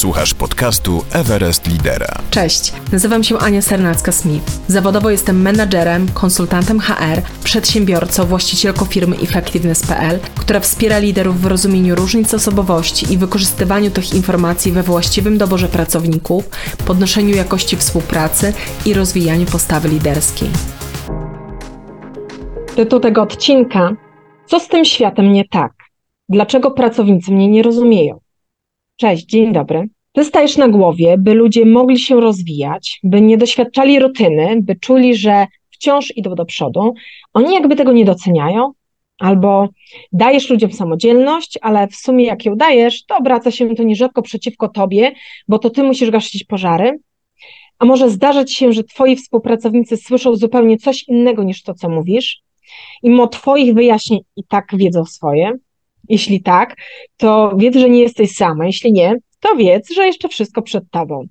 Słuchasz podcastu Everest Lidera. Cześć, nazywam się Ania Sernacka-Smith. Zawodowo jestem menadżerem, konsultantem HR, przedsiębiorcą, właścicielką firmy Effectiveness.pl, która wspiera liderów w rozumieniu różnic osobowości i wykorzystywaniu tych informacji we właściwym doborze pracowników, podnoszeniu jakości współpracy i rozwijaniu postawy liderskiej. Tytuł tego odcinka: Co z tym światem nie tak? Dlaczego pracownicy mnie nie rozumieją? Cześć, dzień dobry. Ty stajesz na głowie, by ludzie mogli się rozwijać, by nie doświadczali rutyny, by czuli, że wciąż idą do przodu. Oni jakby tego nie doceniają, albo dajesz ludziom samodzielność, ale w sumie jak ją dajesz, to obraca się to nierzadko przeciwko tobie, bo to ty musisz gasić pożary. A może zdarzać się, że twoi współpracownicy słyszą zupełnie coś innego niż to, co mówisz, i mimo twoich wyjaśnień i tak wiedzą swoje. Jeśli tak, to wiedz, że nie jesteś sama. Jeśli nie, to wiedz, że jeszcze wszystko przed tobą.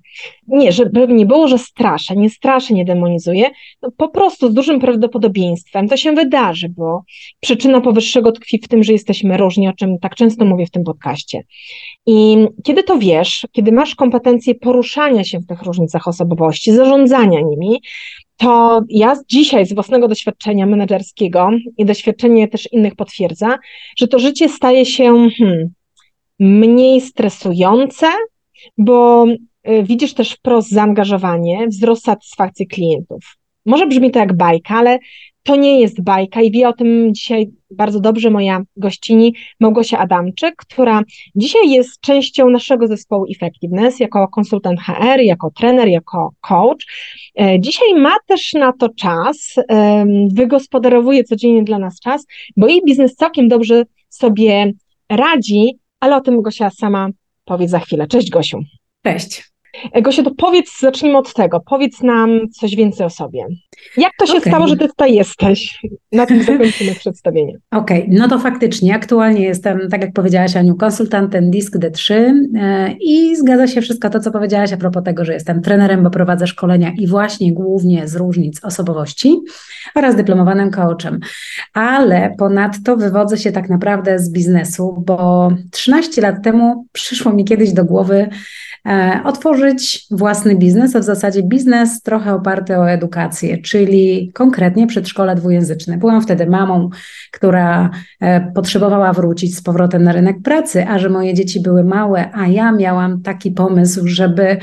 Nie, żeby nie było, że straszę, nie straszę, nie demonizuję, no po prostu z dużym prawdopodobieństwem to się wydarzy, bo przyczyna powyższego tkwi w tym, że jesteśmy różni, o czym tak często mówię w tym podcaście. I kiedy to wiesz, kiedy masz kompetencje poruszania się w tych różnicach osobowości, zarządzania nimi, to ja dzisiaj z własnego doświadczenia menedżerskiego i doświadczenie też innych potwierdza, że to życie staje się hmm, mniej stresujące, bo y, widzisz też wprost zaangażowanie, wzrost satysfakcji klientów. Może brzmi to jak bajka, ale to nie jest bajka i wie o tym dzisiaj bardzo dobrze moja gościni Małgosia Adamczyk, która dzisiaj jest częścią naszego zespołu Effectiveness jako konsultant HR, jako trener, jako coach. E, dzisiaj ma też na to czas, wygospodarowuje codziennie dla nas czas, bo jej biznes całkiem dobrze sobie radzi, ale o tym Gosia sama powie za chwilę. Cześć Gosiu. Cześć. Gosiu, to powiedz, zacznijmy od tego, powiedz nam coś więcej o sobie. Jak to się okay. stało, że ty tutaj jesteś? Na tym zakończymy przedstawienie. Okej, okay. no to faktycznie aktualnie jestem, tak jak powiedziałaś Aniu, konsultantem DISK D3 e, i zgadza się wszystko to, co powiedziałaś a propos tego, że jestem trenerem, bo prowadzę szkolenia i właśnie głównie z różnic osobowości oraz dyplomowanym coachem. Ale ponadto wywodzę się tak naprawdę z biznesu, bo 13 lat temu przyszło mi kiedyś do głowy, otworzyć własny biznes, a w zasadzie biznes trochę oparty o edukację, czyli konkretnie przedszkole dwujęzyczne. Byłam wtedy mamą, która e, potrzebowała wrócić z powrotem na rynek pracy, a że moje dzieci były małe, a ja miałam taki pomysł, żeby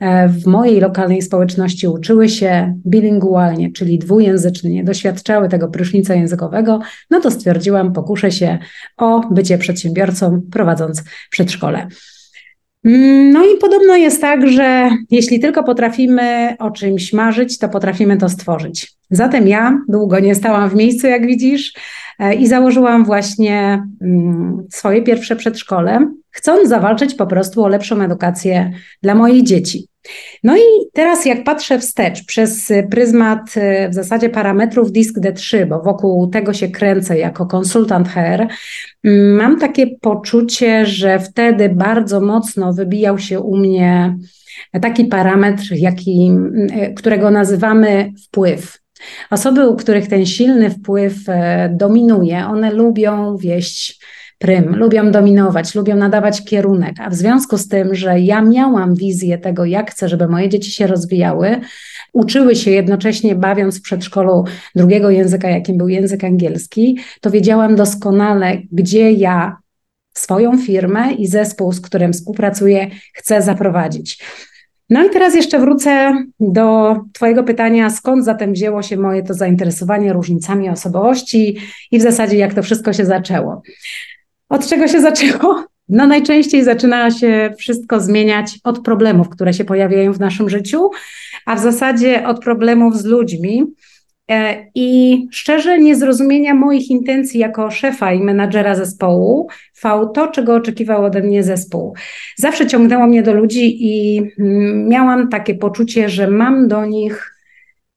e, w mojej lokalnej społeczności uczyły się bilingualnie, czyli dwujęzycznie, doświadczały tego prysznica językowego, no to stwierdziłam, pokuszę się o bycie przedsiębiorcą prowadząc przedszkole. Mm, no i podobno jest tak, że jeśli tylko potrafimy o czymś marzyć, to potrafimy to stworzyć. Zatem ja długo nie stałam w miejscu, jak widzisz, e, i założyłam właśnie mm, swoje pierwsze przedszkole, chcąc zawalczyć po prostu o lepszą edukację dla moich dzieci. No i teraz jak patrzę wstecz przez pryzmat y, w zasadzie parametrów Disk D3, bo wokół tego się kręcę jako konsultant HR, mm, mam takie poczucie, że wtedy bardzo mocno wybijał się u mnie taki parametr, jaki, y, którego nazywamy wpływ. Osoby, u których ten silny wpływ y, dominuje, one lubią wieść prym, lubią dominować, lubią nadawać kierunek, a w związku z tym, że ja miałam wizję tego, jak chcę, żeby moje dzieci się rozwijały, uczyły się jednocześnie bawiąc w przedszkolu drugiego języka, jakim był język angielski, to wiedziałam doskonale, gdzie ja swoją firmę i zespół, z którym współpracuję, chcę zaprowadzić. No i teraz jeszcze wrócę do Twojego pytania, skąd zatem wzięło się moje to zainteresowanie różnicami osobowości i w zasadzie jak to wszystko się zaczęło. Od czego się zaczęło? No najczęściej zaczyna się wszystko zmieniać od problemów, które się pojawiają w naszym życiu, a w zasadzie od problemów z ludźmi. E, I szczerze niezrozumienia moich intencji jako szefa i menadżera zespołu V to, czego oczekiwał ode mnie zespół. Zawsze ciągnęło mnie do ludzi i mm, miałam takie poczucie, że mam do nich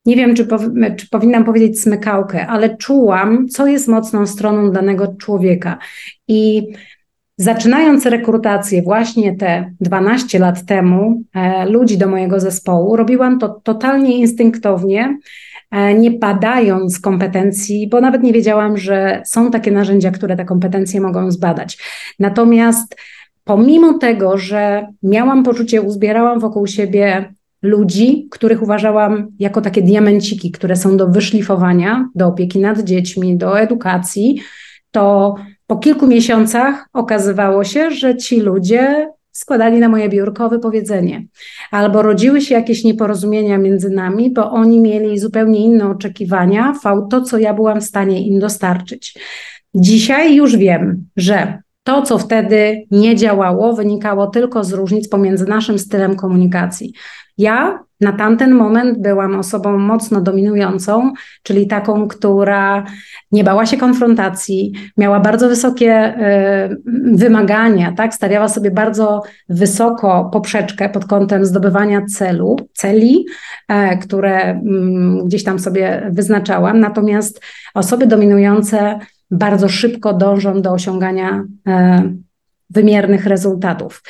nie wiem, czy, czy powinnam powiedzieć smykałkę, ale czułam, co jest mocną stroną danego człowieka. I Zaczynając rekrutację właśnie te 12 lat temu, e, ludzi do mojego zespołu, robiłam to totalnie instynktownie, e, nie badając kompetencji, bo nawet nie wiedziałam, że są takie narzędzia, które te kompetencje mogą zbadać. Natomiast pomimo tego, że miałam poczucie, uzbierałam wokół siebie ludzi, których uważałam jako takie diamenciki, które są do wyszlifowania, do opieki nad dziećmi, do edukacji, to po kilku miesiącach okazywało się, że ci ludzie składali na moje biurko wypowiedzenie. Albo rodziły się jakieś nieporozumienia między nami, bo oni mieli zupełnie inne oczekiwania, w to, co ja byłam w stanie im dostarczyć. Dzisiaj już wiem, że to, co wtedy nie działało, wynikało tylko z różnic pomiędzy naszym stylem komunikacji. Ja na tamten moment byłam osobą mocno dominującą, czyli taką, która nie bała się konfrontacji, miała bardzo wysokie y, wymagania, tak? stawiała sobie bardzo wysoko poprzeczkę pod kątem zdobywania celu, celi, y, które y, gdzieś tam sobie wyznaczałam. Natomiast osoby dominujące bardzo szybko dążą do osiągania e, wymiernych rezultatów.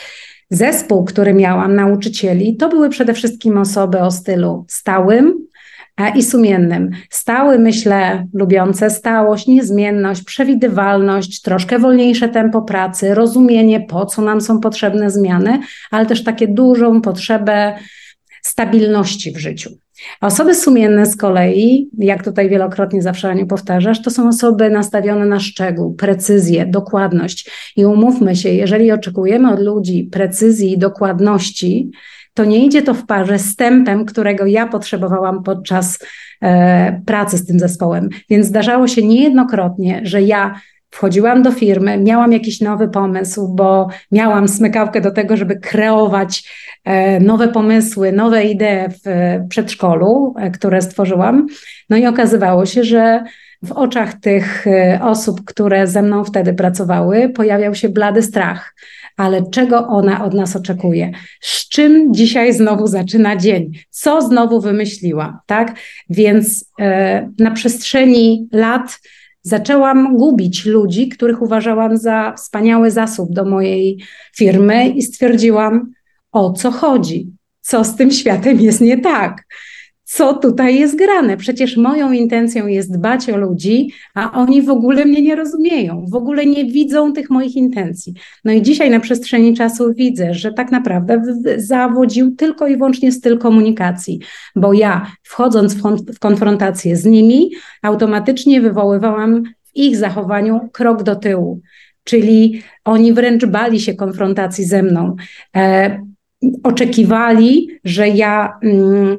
Zespół, który miałam, nauczycieli, to były przede wszystkim osoby o stylu stałym i sumiennym. Stały, myślę, lubiące stałość, niezmienność, przewidywalność, troszkę wolniejsze tempo pracy, rozumienie, po co nam są potrzebne zmiany, ale też takie dużą potrzebę stabilności w życiu. Osoby sumienne z kolei, jak tutaj wielokrotnie zawsze Aniu powtarzasz, to są osoby nastawione na szczegół, precyzję, dokładność. I umówmy się, jeżeli oczekujemy od ludzi precyzji i dokładności, to nie idzie to w parze z tempem, którego ja potrzebowałam podczas e, pracy z tym zespołem. Więc zdarzało się niejednokrotnie, że ja wchodziłam do firmy, miałam jakiś nowy pomysł, bo miałam smykałkę do tego, żeby kreować e, nowe pomysły, nowe idee w przedszkolu, e, które stworzyłam. No i okazywało się, że w oczach tych e, osób, które ze mną wtedy pracowały, pojawiał się blady strach. Ale czego ona od nas oczekuje? Z czym dzisiaj znowu zaczyna dzień? Co znowu wymyśliła? Tak? Więc na przestrzeni lat zaczęłam gubić ludzi, których uważałam za wspaniały zasób do mojej firmy i stwierdziłam, o co chodzi, co z tym światem jest nie tak co tutaj jest grane. Przecież moją intencją jest dbać o ludzi, a oni w ogóle mnie nie rozumieją, w ogóle nie widzą tych moich intencji. No i dzisiaj na przestrzeni czasu widzę, że tak naprawdę zawodził tylko i wyłącznie styl komunikacji, bo ja wchodząc w konfrontację z nimi, automatycznie wywoływałam w ich zachowaniu krok do tyłu. Czyli oni wręcz bali się konfrontacji ze mną. E, oczekiwali, że ja mm,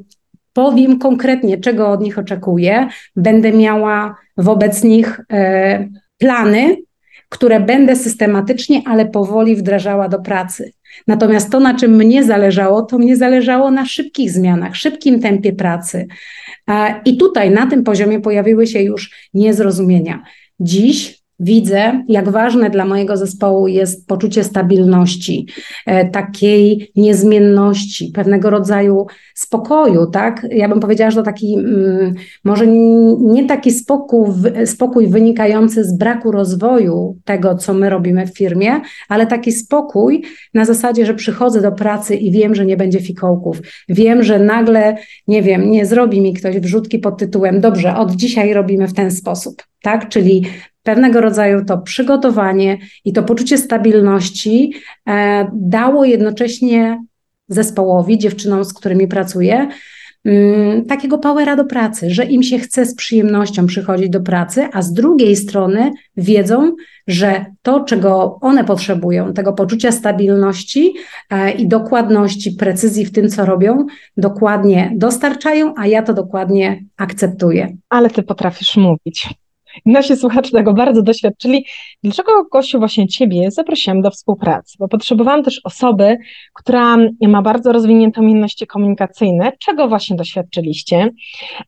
powiem konkretnie, czego od nich oczekuję, będę miała wobec nich e, plany, które będę systematycznie, ale powoli wdrażała do pracy. Natomiast to, na czym mnie zależało, to mnie zależało na szybkich zmianach, szybkim tempie pracy. I tutaj na tym poziomie pojawiły się już niezrozumienia. Dziś widzę, jak ważne dla mojego zespołu jest poczucie stabilności, e, takiej niezmienności, pewnego rodzaju spokoju, tak? Ja bym powiedziała, że to taki, mm, może nie taki spokój, spokój wynikający z braku rozwoju tego, co my robimy w firmie, ale taki spokój na zasadzie, że przychodzę do pracy i wiem, że nie będzie fikołków. Wiem, że nagle, nie wiem, nie zrobi mi ktoś wrzutki pod tytułem, dobrze, od dzisiaj robimy w ten sposób, tak? Czyli pewnego rodzaju to przygotowanie i to poczucie stabilności e, dało jednocześnie zespołowi, dziewczynom, z którymi pracuję, mm, takiego powera do pracy, że im się chce z przyjemnością przychodzić do pracy, a z drugiej strony wiedzą, że to, czego one potrzebują, tego poczucia stabilności e, i dokładności, precyzji w tym, co robią, dokładnie dostarczają, a ja to dokładnie akceptuję. Ale ty potrafisz mówić. Nasi słuchacze tego bardzo doświadczyli. Dlaczego, Gosiu, właśnie Ciebie zaprosiłam do współpracy? Bo potrzebowałam też osoby, która ma bardzo rozwinięte umiejętności komunikacyjne, czego właśnie doświadczyliście.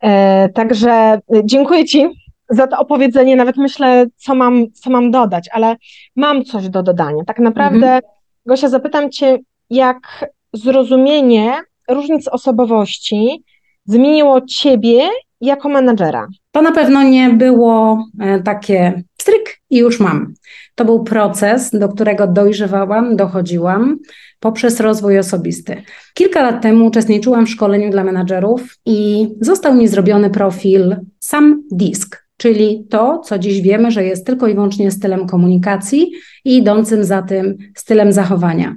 E, także dziękuję Ci za to opowiedzenie. Nawet myślę, co mam, co mam dodać, ale mam coś do dodania. Tak naprawdę, mhm. Gosia, zapytam Cię, jak zrozumienie różnic osobowości zmieniło Ciebie jako menadżera? To na pewno nie było e, takie stryk i już mam. To był proces, do którego dojrzewałam, dochodziłam poprzez rozwój osobisty. Kilka lat temu uczestniczyłam w szkoleniu dla menadżerów i został mi zrobiony profil sam DISK. czyli to, co dziś wiemy, że jest tylko i wyłącznie stylem komunikacji i idącym za tym stylem zachowania.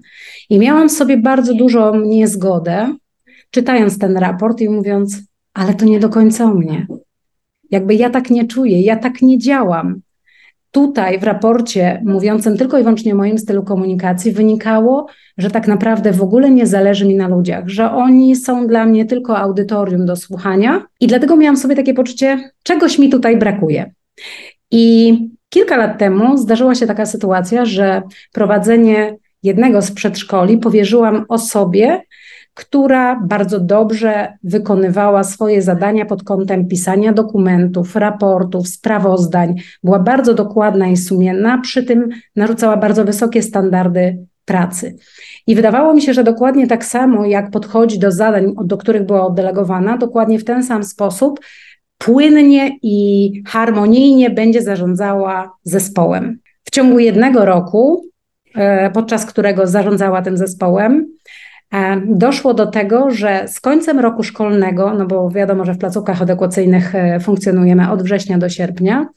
I miałam w sobie bardzo dużo niezgodę, czytając ten raport i mówiąc, ale to nie do końca o mnie. Jakby ja tak nie czuję, ja tak nie działam. Tutaj w raporcie mówiącym tylko i wyłącznie o moim stylu komunikacji wynikało, że tak naprawdę w ogóle nie zależy mi na ludziach, że oni są dla mnie tylko audytorium do słuchania i dlatego miałam sobie takie poczucie, czegoś mi tutaj brakuje. I kilka lat temu zdarzyła się taka sytuacja, że prowadzenie jednego z przedszkoli powierzyłam osobie, która bardzo dobrze wykonywała swoje zadania pod kątem pisania dokumentów, raportów, sprawozdań. Była bardzo dokładna i sumienna, przy tym narzucała bardzo wysokie standardy pracy. I wydawało mi się, że dokładnie tak samo, jak podchodzi do zadań, do których była oddelegowana, dokładnie w ten sam sposób płynnie i harmonijnie będzie zarządzała zespołem. W ciągu jednego roku, e, podczas którego zarządzała tym zespołem, doszło do tego, że z końcem roku szkolnego, no bo wiadomo, że w placówkach adekwacyjnych e, funkcjonujemy od września do sierpnia,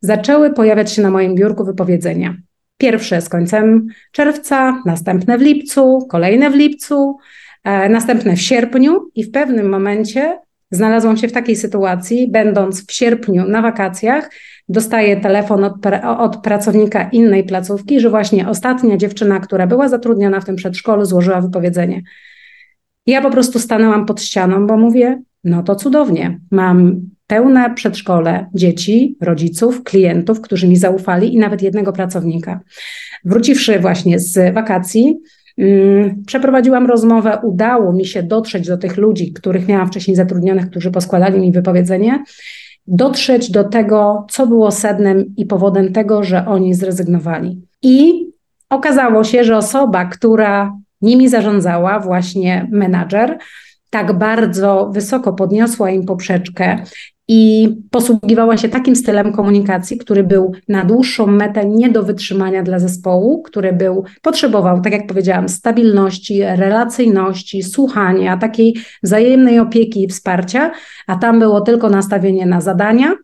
zaczęły pojawiać się na moim biurku wypowiedzenia. Pierwsze z końcem czerwca, następne w lipcu, kolejne w lipcu, następne w sierpniu i w pewnym momencie Znalazłam się w takiej sytuacji, będąc w sierpniu na wakacjach, dostaję telefon od, od, pracownika innej placówki, że właśnie ostatnia dziewczyna, która była zatrudniona w tym przedszkolu, złożyła wypowiedzenie. Ja po prostu stanęłam pod ścianą, bo mówię, no to cudownie. Mam pełne przedszkole dzieci, rodziców, klientów, którzy mi zaufali i nawet jednego pracownika. Wróciwszy właśnie z wakacji, przeprowadziłam rozmowę, udało mi się dotrzeć do tych ludzi, których miałam wcześniej zatrudnionych, którzy poskładali mi wypowiedzenie, dotrzeć do tego, co było sednem i powodem tego, że oni zrezygnowali. I okazało się, że osoba, która nimi zarządzała, właśnie menadżer, tak bardzo wysoko podniosła im poprzeczkę i posługiwała się takim stylem komunikacji, który był na dłuższą metę nie do wytrzymania dla zespołu, który był, potrzebował, tak jak powiedziałam, stabilności, relacyjności, słuchania, takiej wzajemnej opieki i wsparcia, a tam było tylko nastawienie na zadania,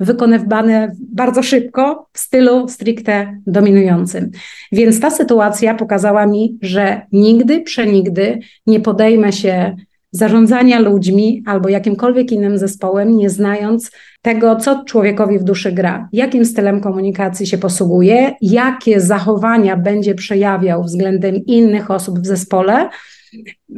wykonywane bardzo szybko w stylu stricte dominującym. Więc ta sytuacja pokazała mi, że nigdy, przenigdy nie podejmę się zarządzania ludźmi albo jakimkolwiek innym zespołem, nie znając tego, co człowiekowi w duszy gra, jakim stylem komunikacji się posługuje, jakie zachowania będzie przejawiał względem innych osób w zespole,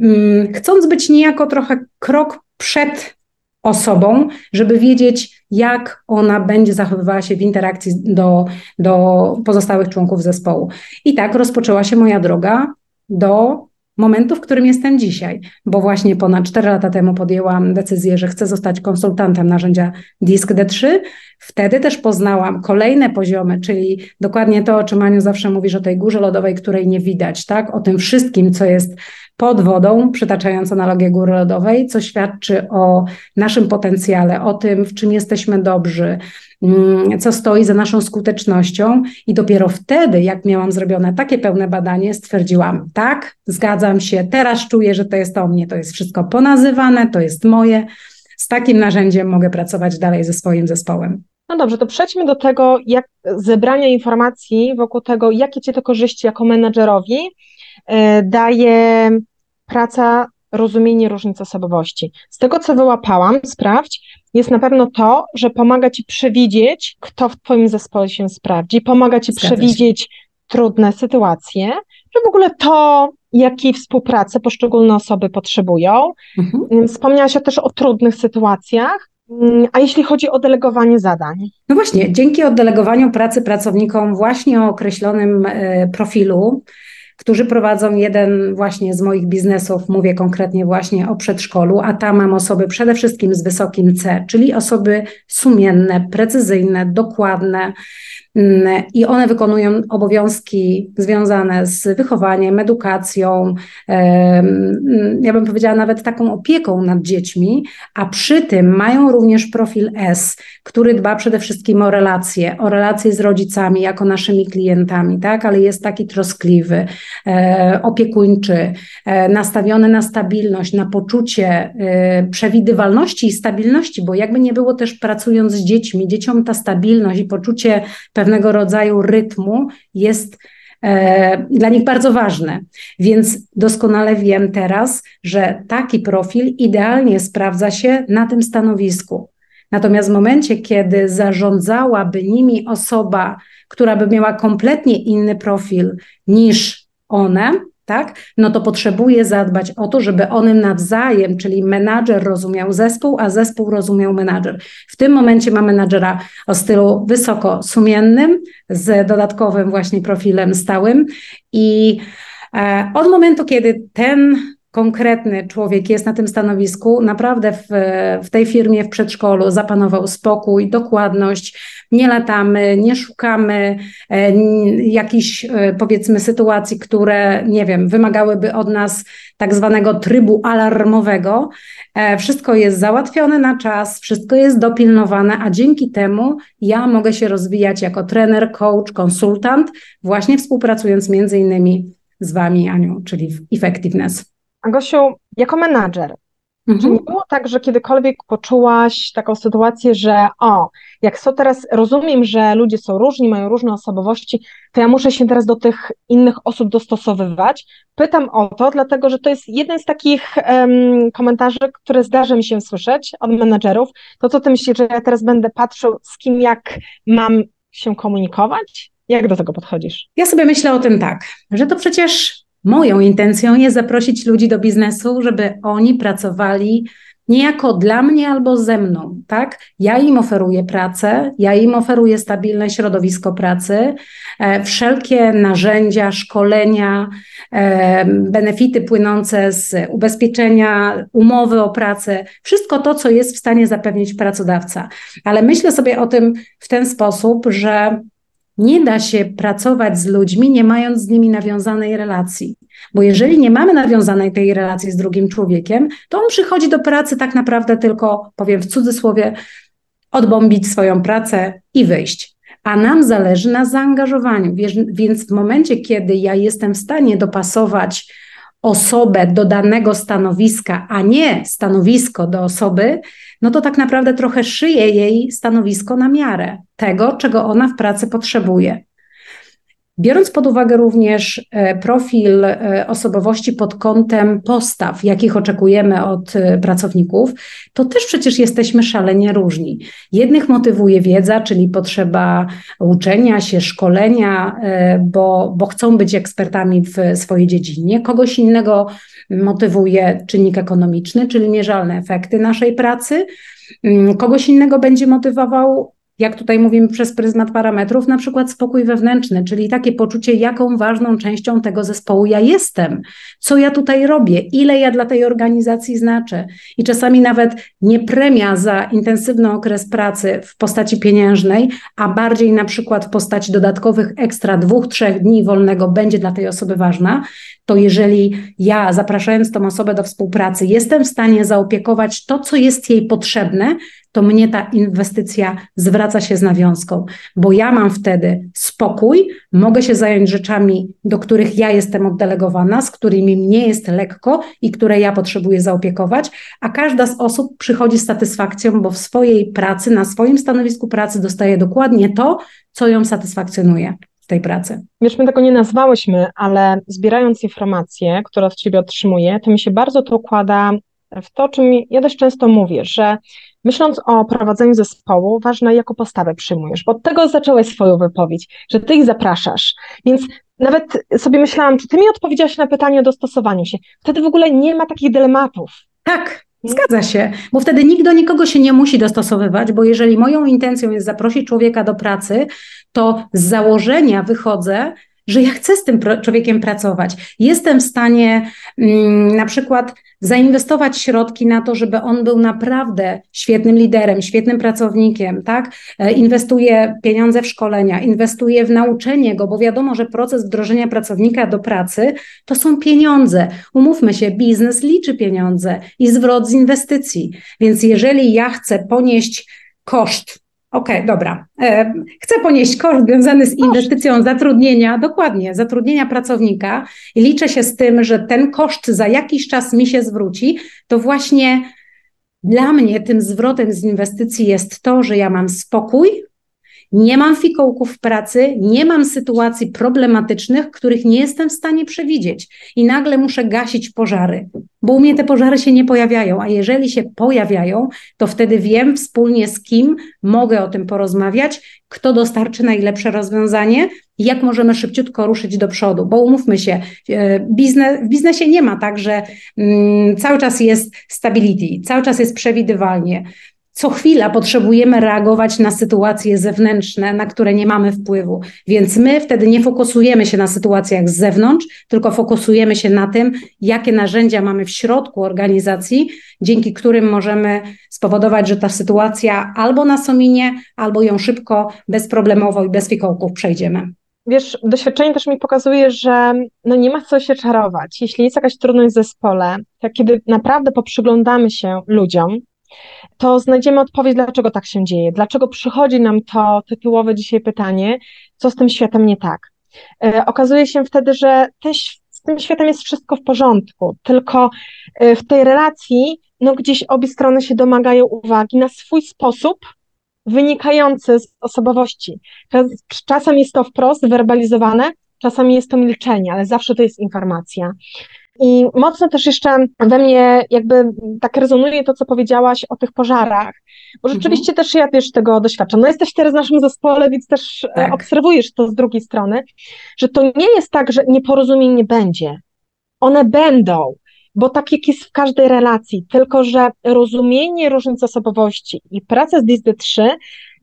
mm, chcąc być niejako trochę krok przed osobą, żeby wiedzieć, jak ona będzie zachowywała się w interakcji do, do pozostałych członków zespołu. I tak rozpoczęła się moja droga do momentu, w którym jestem dzisiaj, bo właśnie ponad 4 lata temu podjęłam decyzję, że chcę zostać konsultantem narzędzia Disk D3. Wtedy też poznałam kolejne poziomy, czyli dokładnie to, o czym Aniu zawsze mówisz, o tej górze lodowej, której nie widać, tak? O tym wszystkim, co jest pod wodą, przytaczając analogię góry lodowej, co świadczy o naszym potencjale, o tym, w czym jesteśmy dobrzy, mm, co stoi za naszą skutecznością. I dopiero wtedy, jak miałam zrobione takie pełne badanie, stwierdziłam, tak, zgadzam się, teraz czuję, że to jest o mnie, to jest wszystko ponazywane, to jest moje. Z takim narzędziem mogę pracować dalej ze swoim zespołem. No dobrze, to przejdźmy do tego, jak zebrania informacji wokół tego, jakie Ci to korzyści jako menedżerowi daje praca rozumienie różnic osobowości. Z tego, co wyłapałam, sprawdź, jest na pewno to, że pomaga ci przewidzieć, kto w twoim zespole się sprawdzi, pomaga ci Zgadza przewidzieć się. trudne sytuacje, że w ogóle to, jakiej współpracy poszczególne osoby potrzebują. Mhm. Wspomniałaś też o trudnych sytuacjach. Mm, a jeśli chodzi o delegowanie zadań? No właśnie, dzięki oddelegowaniu pracy pracownikom właśnie o określonym e, profilu, którzy prowadzą jeden właśnie z moich biznesów, mówię konkretnie właśnie o przedszkolu, a tam mam osoby przede wszystkim z wysokim C, czyli osoby sumienne, precyzyjne, dokładne, Mm, i one wykonują obowiązki związane z wychowaniem, edukacją, ja bym powiedziała nawet taką opieką nad dziećmi, a przy tym mają również profil S, który dba przede wszystkim o relacje, o relacje z rodzicami jako naszymi klientami, tak, ale jest taki troskliwy, opiekuńczy, e, nastawiony na stabilność, na poczucie e, przewidywalności i stabilności, bo jakby nie było też pracując z dziećmi, dzieciom ta stabilność i poczucie pewnego rodzaju rytmu jest e, dla nich bardzo ważne. Więc doskonale wiem teraz, że taki profil idealnie sprawdza się na tym stanowisku. Natomiast w momencie, kiedy zarządzałaby nimi osoba, która by miała kompletnie inny profil niż one, tak, no to potrzebuje zadbać o to, żeby one nawzajem, czyli menadżer rozumiał zespół, a zespół rozumiał menadżer. W tym momencie ma menadżera o stylu wysoko sumiennym, z dodatkowym właśnie profilem stałym i e, od momentu, kiedy ten konkretny człowiek jest na tym stanowisku, naprawdę w, w tej firmie, w przedszkolu zapanował spokój, dokładność, nie latamy, nie szukamy e, jakichś e, powiedzmy sytuacji, które, nie wiem, wymagałyby od nas tak zwanego trybu alarmowego. E, wszystko jest załatwione na czas, wszystko jest dopilnowane, a dzięki temu ja mogę się rozwijać jako trener, coach, konsultant, właśnie współpracując między innymi z Wami, Aniu, czyli w Effectiveness. Gosiu, jako menadżer, mhm. czy nie było tak, że kiedykolwiek poczułaś taką sytuację, że o, jak są teraz, rozumiem, że ludzie są różni, mają różne osobowości, to ja muszę się teraz do tych innych osób dostosowywać. Pytam o to, dlatego że to jest jeden z takich um, komentarzy, które zdarza mi się słyszeć od menadżerów. To co ty myślisz, że ja teraz będę patrzył, z kim jak mam się komunikować? Jak do tego podchodzisz? Ja sobie myślę o tym tak, że to przecież Moją intencją jest zaprosić ludzi do biznesu, żeby oni pracowali niejako dla mnie albo ze mną, tak? Ja im oferuję pracę, ja im oferuję stabilne środowisko pracy, e, wszelkie narzędzia, szkolenia, e, benefity płynące z ubezpieczenia, umowy o pracę, wszystko to, co jest w stanie zapewnić pracodawca. Ale myślę sobie o tym w ten sposób, że nie da się pracować z ludźmi, nie mając z nimi nawiązanej relacji. Bo jeżeli nie mamy nawiązanej tej relacji z drugim człowiekiem, to on przychodzi do pracy tak naprawdę tylko, powiem w cudzysłowie, odbombić swoją pracę i wyjść. A nam zależy na zaangażowaniu. Więc w momencie, kiedy ja jestem w stanie dopasować osobę do danego stanowiska, a nie stanowisko do osoby, no to tak naprawdę trochę szyję jej stanowisko na miarę tego, czego ona w pracy potrzebuje. Biorąc pod uwagę również e, profil e, osobowości pod kątem postaw, jakich oczekujemy od e, pracowników, to też przecież jesteśmy szalenie różni. Jednych motywuje wiedza, czyli potrzeba uczenia się, szkolenia, bo, bo chcą być ekspertami w swojej dziedzinie. Kogoś innego motywuje czynnik ekonomiczny, czyli mierzalne efekty naszej pracy. Mm, kogoś innego będzie motywował jak tutaj mówimy przez pryzmat parametrów, na przykład spokój wewnętrzny, czyli takie poczucie, jaką ważną częścią tego zespołu ja jestem, co ja tutaj robię, ile ja dla tej organizacji znaczę. I czasami nawet nie premia za intensywny okres pracy w postaci pieniężnej, a bardziej na przykład w postaci dodatkowych ekstra dwóch, trzech dni wolnego będzie dla tej osoby ważna, to jeżeli ja, zapraszając tą osobę do współpracy, jestem w stanie zaopiekować to, co jest jej potrzebne, to mnie ta inwestycja zwraca się z nawiązką, bo ja mam wtedy spokój, mogę się zająć rzeczami, do których ja jestem oddelegowana, z którymi mnie jest lekko i które ja potrzebuję zaopiekować, a każda z osób przychodzi z satysfakcją, bo w swojej pracy, na swoim stanowisku pracy dostaje dokładnie to, co ją satysfakcjonuje tej pracy. Wiesz, my tego nie nazwałyśmy, ale zbierając informacje, które od Ciebie otrzymuję, to mi się bardzo to układa w to, czym ja dość często mówię, że myśląc o prowadzeniu zespołu, ważne jaką postawę przyjmujesz, bo od tego zaczęłaś swoją wypowiedź, że ty ich zapraszasz, więc nawet sobie myślałam, czy ty mi odpowiedziałaś na pytanie o dostosowaniu się, wtedy w ogóle nie ma takich dylematów. Tak, Zgadza się, bo wtedy nikt do nikogo się nie musi dostosowywać, bo jeżeli moją intencją jest zaprosić człowieka do pracy, to z założenia wychodzę, że ja chcę z tym człowiekiem pracować. Jestem w stanie mm, na przykład zainwestować środki na to, żeby on był naprawdę świetnym liderem, świetnym pracownikiem, tak? E, inwestuję pieniądze w szkolenia, inwestuję w nauczenie go, bo wiadomo, że proces wdrożenia pracownika do pracy to są pieniądze. Umówmy się, biznes liczy pieniądze i zwrot z inwestycji. Więc jeżeli ja chcę ponieść koszt Okej, okay, dobra. E, chcę ponieść koszt związany z inwestycją zatrudnienia, dokładnie, zatrudnienia pracownika. I liczę się z tym, że ten koszt za jakiś czas mi się zwróci, to właśnie dla mnie tym zwrotem z inwestycji jest to, że ja mam spokój, nie mam fikołków w pracy, nie mam sytuacji problematycznych, których nie jestem w stanie przewidzieć. I nagle muszę gasić pożary, bo u mnie te pożary się nie pojawiają, a jeżeli się pojawiają, to wtedy wiem wspólnie z kim mogę o tym porozmawiać, kto dostarczy najlepsze rozwiązanie jak możemy szybciutko ruszyć do przodu, bo umówmy się, e, biznes, w biznesie nie ma tak, że mm, cały czas jest stability, cały czas jest przewidywalnie co chwila potrzebujemy reagować na sytuacje zewnętrzne, na które nie mamy wpływu. Więc my wtedy nie fokusujemy się na sytuacjach z zewnątrz, tylko fokusujemy się na tym, jakie narzędzia mamy w środku organizacji, dzięki którym możemy spowodować, że ta sytuacja albo nas ominie, albo ją szybko, bezproblemowo i bez fikołków przejdziemy. Wiesz, doświadczenie też mi pokazuje, że no nie ma co się czarować. Jeśli jest jakaś trudność w zespole, to kiedy naprawdę poprzyglądamy się ludziom, to znajdziemy odpowiedź, dlaczego tak się dzieje, dlaczego przychodzi nam to tytułowe dzisiaj pytanie, co z tym światem nie tak. E, okazuje się wtedy, że z tym światem jest wszystko w porządku, tylko e, w tej relacji, no gdzieś obie strony się domagają uwagi na swój sposób, wynikający z osobowości. Czasem jest to wprost werbalizowane, czasami jest to milczenie, ale zawsze to jest informacja. I mocno też jeszcze we mnie jakby tak rezonuje to, co powiedziałaś o tych pożarach, bo mhm. rzeczywiście mhm. też ja też tego doświadczam. No jesteś teraz w naszym zespole, więc też e, tak. obserwujesz to z drugiej strony, że to nie jest tak, że nieporozumień nie będzie. One będą, bo tak jak jest w każdej relacji, tylko że rozumienie różnic osobowości i praca z DISD-3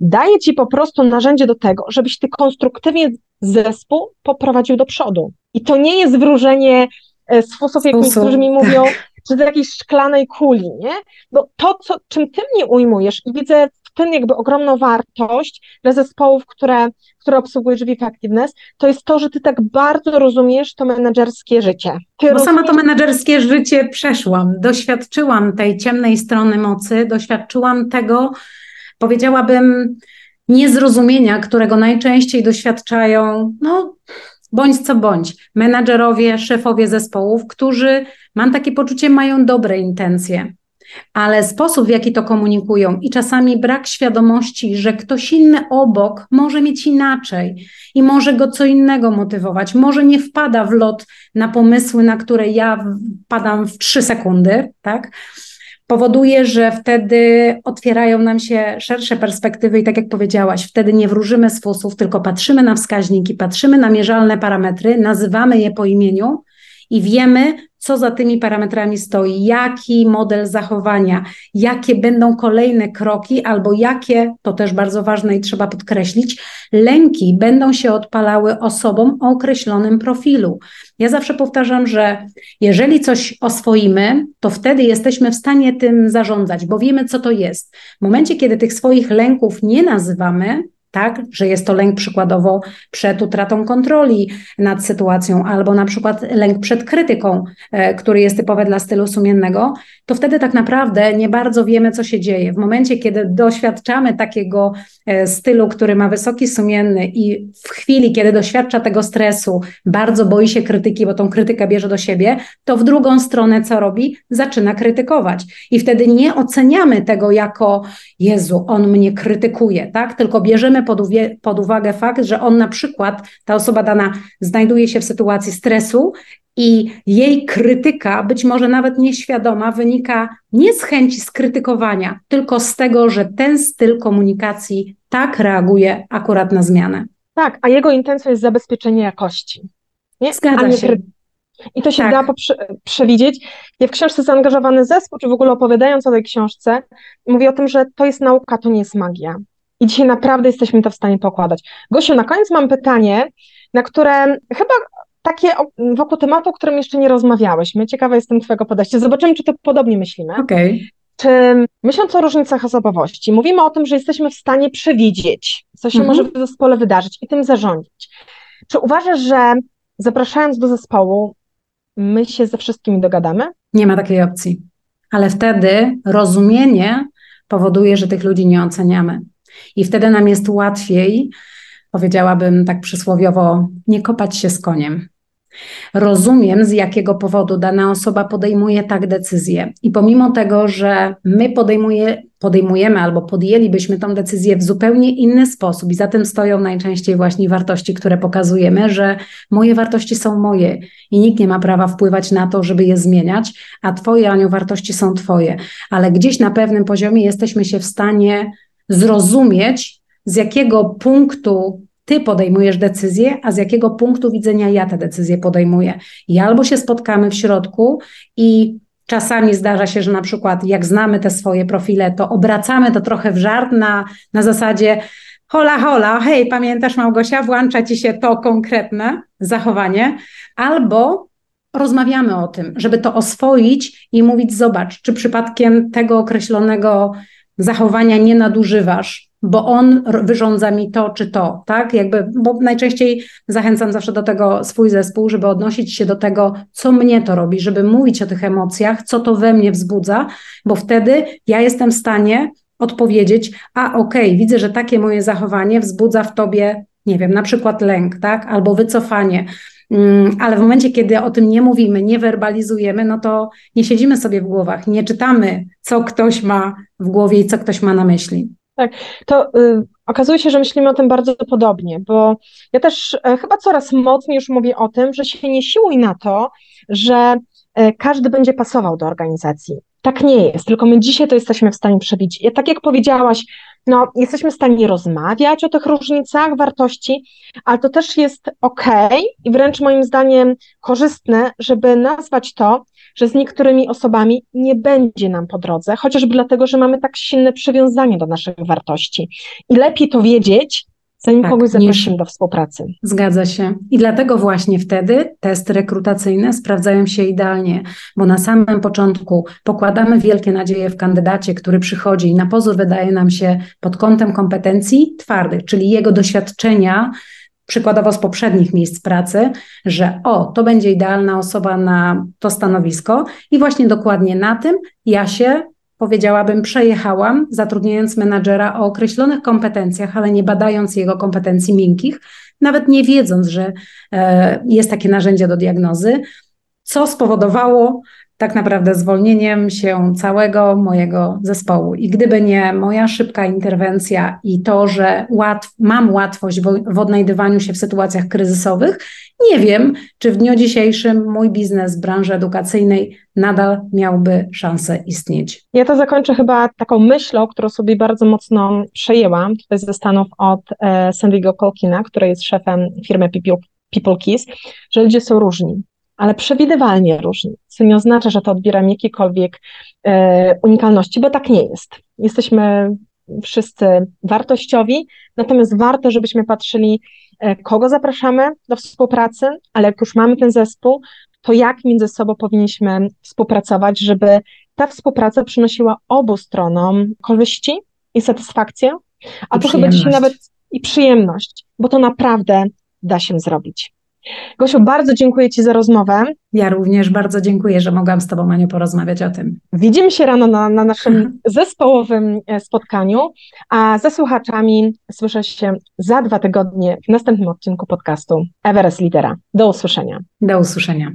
daje ci po prostu narzędzie do tego, żebyś ty konstruktywnie zespół poprowadził do przodu. I to nie jest wróżenie E, sposób, jak niektórzy mi mówią, tak. czy do jakiejś szklanej kuli, nie? Bo to, co, czym ty mnie ujmujesz i widzę w tym jakby ogromną wartość dla zespołów, które, które obsługujesz w Effectiveness, to jest to, że ty tak bardzo rozumiesz to menedżerskie życie. Ty Bo rozumiesz... sama to menedżerskie życie przeszłam, doświadczyłam tej ciemnej strony mocy, doświadczyłam tego, powiedziałabym, niezrozumienia, którego najczęściej doświadczają, no bądź co bądź, menadżerowie, szefowie zespołów, którzy, mam takie poczucie, mają dobre intencje, ale sposób, w jaki to komunikują i czasami brak świadomości, że ktoś inny obok może mieć inaczej i może go co innego motywować, może nie wpada w lot na pomysły, na które ja wpadam w trzy sekundy, tak? Powoduje, że wtedy otwierają nam się szersze perspektywy i tak jak powiedziałaś, wtedy nie wróżymy z fusów, tylko patrzymy na wskaźniki, patrzymy na mierzalne parametry, nazywamy je po imieniu i wiemy, co za tymi parametrami stoi, jaki model zachowania, jakie będą kolejne kroki, albo jakie, to też bardzo ważne i trzeba podkreślić, lęki będą się odpalały osobom o określonym profilu. Ja zawsze powtarzam, że jeżeli coś oswoimy, to wtedy jesteśmy w stanie tym zarządzać, bo wiemy, co to jest. W momencie, kiedy tych swoich lęków nie nazywamy, tak, że jest to lęk przykładowo przed utratą kontroli nad sytuacją, albo na przykład lęk przed krytyką, e, który jest typowy dla stylu sumiennego, to wtedy tak naprawdę nie bardzo wiemy, co się dzieje. W momencie, kiedy doświadczamy takiego e, stylu, który ma wysoki sumienny i w chwili, kiedy doświadcza tego stresu, bardzo boi się krytyki, bo tą krytykę bierze do siebie, to w drugą stronę co robi? Zaczyna krytykować. I wtedy nie oceniamy tego jako Jezu, on mnie krytykuje, tak? Tylko bierzemy pod, uwie, pod uwagę fakt, że on na przykład, ta osoba dana znajduje się w sytuacji stresu i jej krytyka, być może nawet nieświadoma, wynika nie z chęci skrytykowania, tylko z tego, że ten styl komunikacji tak reaguje akurat na zmianę. Tak, a jego intencją jest zabezpieczenie jakości. Nie? Zgadza nie się. I to się tak. da przewidzieć. Ja w książce Zaangażowany Zespół, czy w ogóle opowiadając o tej książce, mówię o tym, że to jest nauka, to nie jest magia. I dzisiaj naprawdę jesteśmy to w stanie pokładać. Gosiu, na koniec mam pytanie, na które chyba takie wokół tematu, o którym jeszcze nie rozmawiałyśmy. Ciekawa jestem Twojego podejścia. Zobaczymy, czy to podobnie myślimy. Okay. Czy myśląc o różnicach osobowości, mówimy o tym, że jesteśmy w stanie przewidzieć, co się mhm. może w zespole wydarzyć i tym zarządzić. Czy uważasz, że zapraszając do zespołu, my się ze wszystkimi dogadamy? Nie ma takiej opcji. Ale wtedy rozumienie powoduje, że tych ludzi nie oceniamy. I wtedy nam jest łatwiej, powiedziałabym tak przysłowiowo, nie kopać się z koniem. Rozumiem, z jakiego powodu dana osoba podejmuje tak decyzję. I pomimo tego, że my podejmuje, podejmujemy albo podjęlibyśmy tą decyzję w zupełnie inny sposób, i za tym stoją najczęściej właśnie wartości, które pokazujemy, że moje wartości są moje i nikt nie ma prawa wpływać na to, żeby je zmieniać, a Twoje, Aniu, wartości są Twoje. Ale gdzieś na pewnym poziomie jesteśmy się w stanie zrozumieć, z jakiego punktu ty podejmujesz decyzję, a z jakiego punktu widzenia ja te decyzje podejmuję. I albo się spotkamy w środku i czasami zdarza się, że na przykład jak znamy te swoje profile, to obracamy to trochę w żart na, na zasadzie hola, hola, hej, pamiętasz Małgosia, włącza ci się to konkretne zachowanie, albo rozmawiamy o tym, żeby to oswoić i mówić, zobacz, czy przypadkiem tego określonego zachowania nie nadużywasz, bo on wyrządza mi to czy to, tak? Jakby, bo najczęściej zachęcam zawsze do tego swój zespół, żeby odnosić się do tego, co mnie to robi, żeby mówić o tych emocjach, co to we mnie wzbudza, bo wtedy ja jestem w stanie odpowiedzieć, a okej, okay, widzę, że takie moje zachowanie wzbudza w tobie, nie wiem, na przykład lęk, tak? Albo wycofanie. Mm, ale w momencie, kiedy o tym nie mówimy, nie werbalizujemy, no to nie siedzimy sobie w głowach, nie czytamy, co ktoś ma w głowie i co ktoś ma na myśli. Tak, to y, okazuje się, że myślimy o tym bardzo podobnie, bo ja też y, chyba coraz mocniej już mówię o tym, że się nie siłuj na to, że y, każdy będzie pasował do organizacji. Tak nie jest, tylko my dzisiaj to jesteśmy w stanie przewidzieć. Ja, tak jak powiedziałaś, no, jesteśmy w stanie rozmawiać o tych różnicach wartości, ale to też jest ok i wręcz moim zdaniem korzystne, żeby nazwać to że z niektórymi osobami nie będzie nam po drodze, chociażby dlatego, że mamy tak silne przywiązanie do naszych wartości. I lepiej to wiedzieć, zanim tak, kogoś zaprosimy do współpracy. Zgadza się. I dlatego właśnie wtedy testy rekrutacyjne sprawdzają się idealnie, bo na samym początku pokładamy wielkie nadzieje w kandydacie, który przychodzi i na pozór wydaje nam się pod kątem kompetencji twardych, czyli jego doświadczenia przykładowo z poprzednich miejsc pracy, że o, to będzie idealna osoba na to stanowisko i właśnie dokładnie na tym ja się powiedziałabym, przejechałam, zatrudniając menadżera o określonych kompetencjach, ale nie badając jego kompetencji miękkich, nawet nie wiedząc, że e, jest takie narzędzie do diagnozy, co spowodowało tak naprawdę zwolnieniem się całego mojego zespołu. I gdyby nie moja szybka interwencja i to, że łatw, mam łatwość w, w odnajdywaniu się w sytuacjach kryzysowych, nie wiem, czy w dniu dzisiejszym mój biznes w branży edukacyjnej nadal miałby szansę istnieć. Ja to zakończę chyba taką myślą, którą sobie bardzo mocno przejęłam tutaj ze Stanów od e, Sandy'ego Colkina, który jest szefem firmy People, People Keys, że ludzie są różni ale przewidywalnie różni, co nie oznacza, że to odbieram jakiejkolwiek e, unikalności, bo tak nie jest. Jesteśmy wszyscy wartościowi, natomiast warto, żebyśmy patrzyli, e, kogo zapraszamy do współpracy, ale jak już mamy ten zespół, to jak między sobą powinniśmy współpracować, żeby ta współpraca przynosiła obu stronom korzyści i satysfakcję, a to chyba dzisiaj nawet i przyjemność, bo to naprawdę da się zrobić. Gosiu, bardzo dziękuję Ci za rozmowę. Ja również bardzo dziękuję, że mogłam z Tobą, Maniu, porozmawiać o tym. Widzimy się rano na, na naszym zespołowym e, spotkaniu, a ze słuchaczami słyszę się za dwa tygodnie w następnym odcinku podcastu Everest Lidera. Do usłyszenia. Do usłyszenia.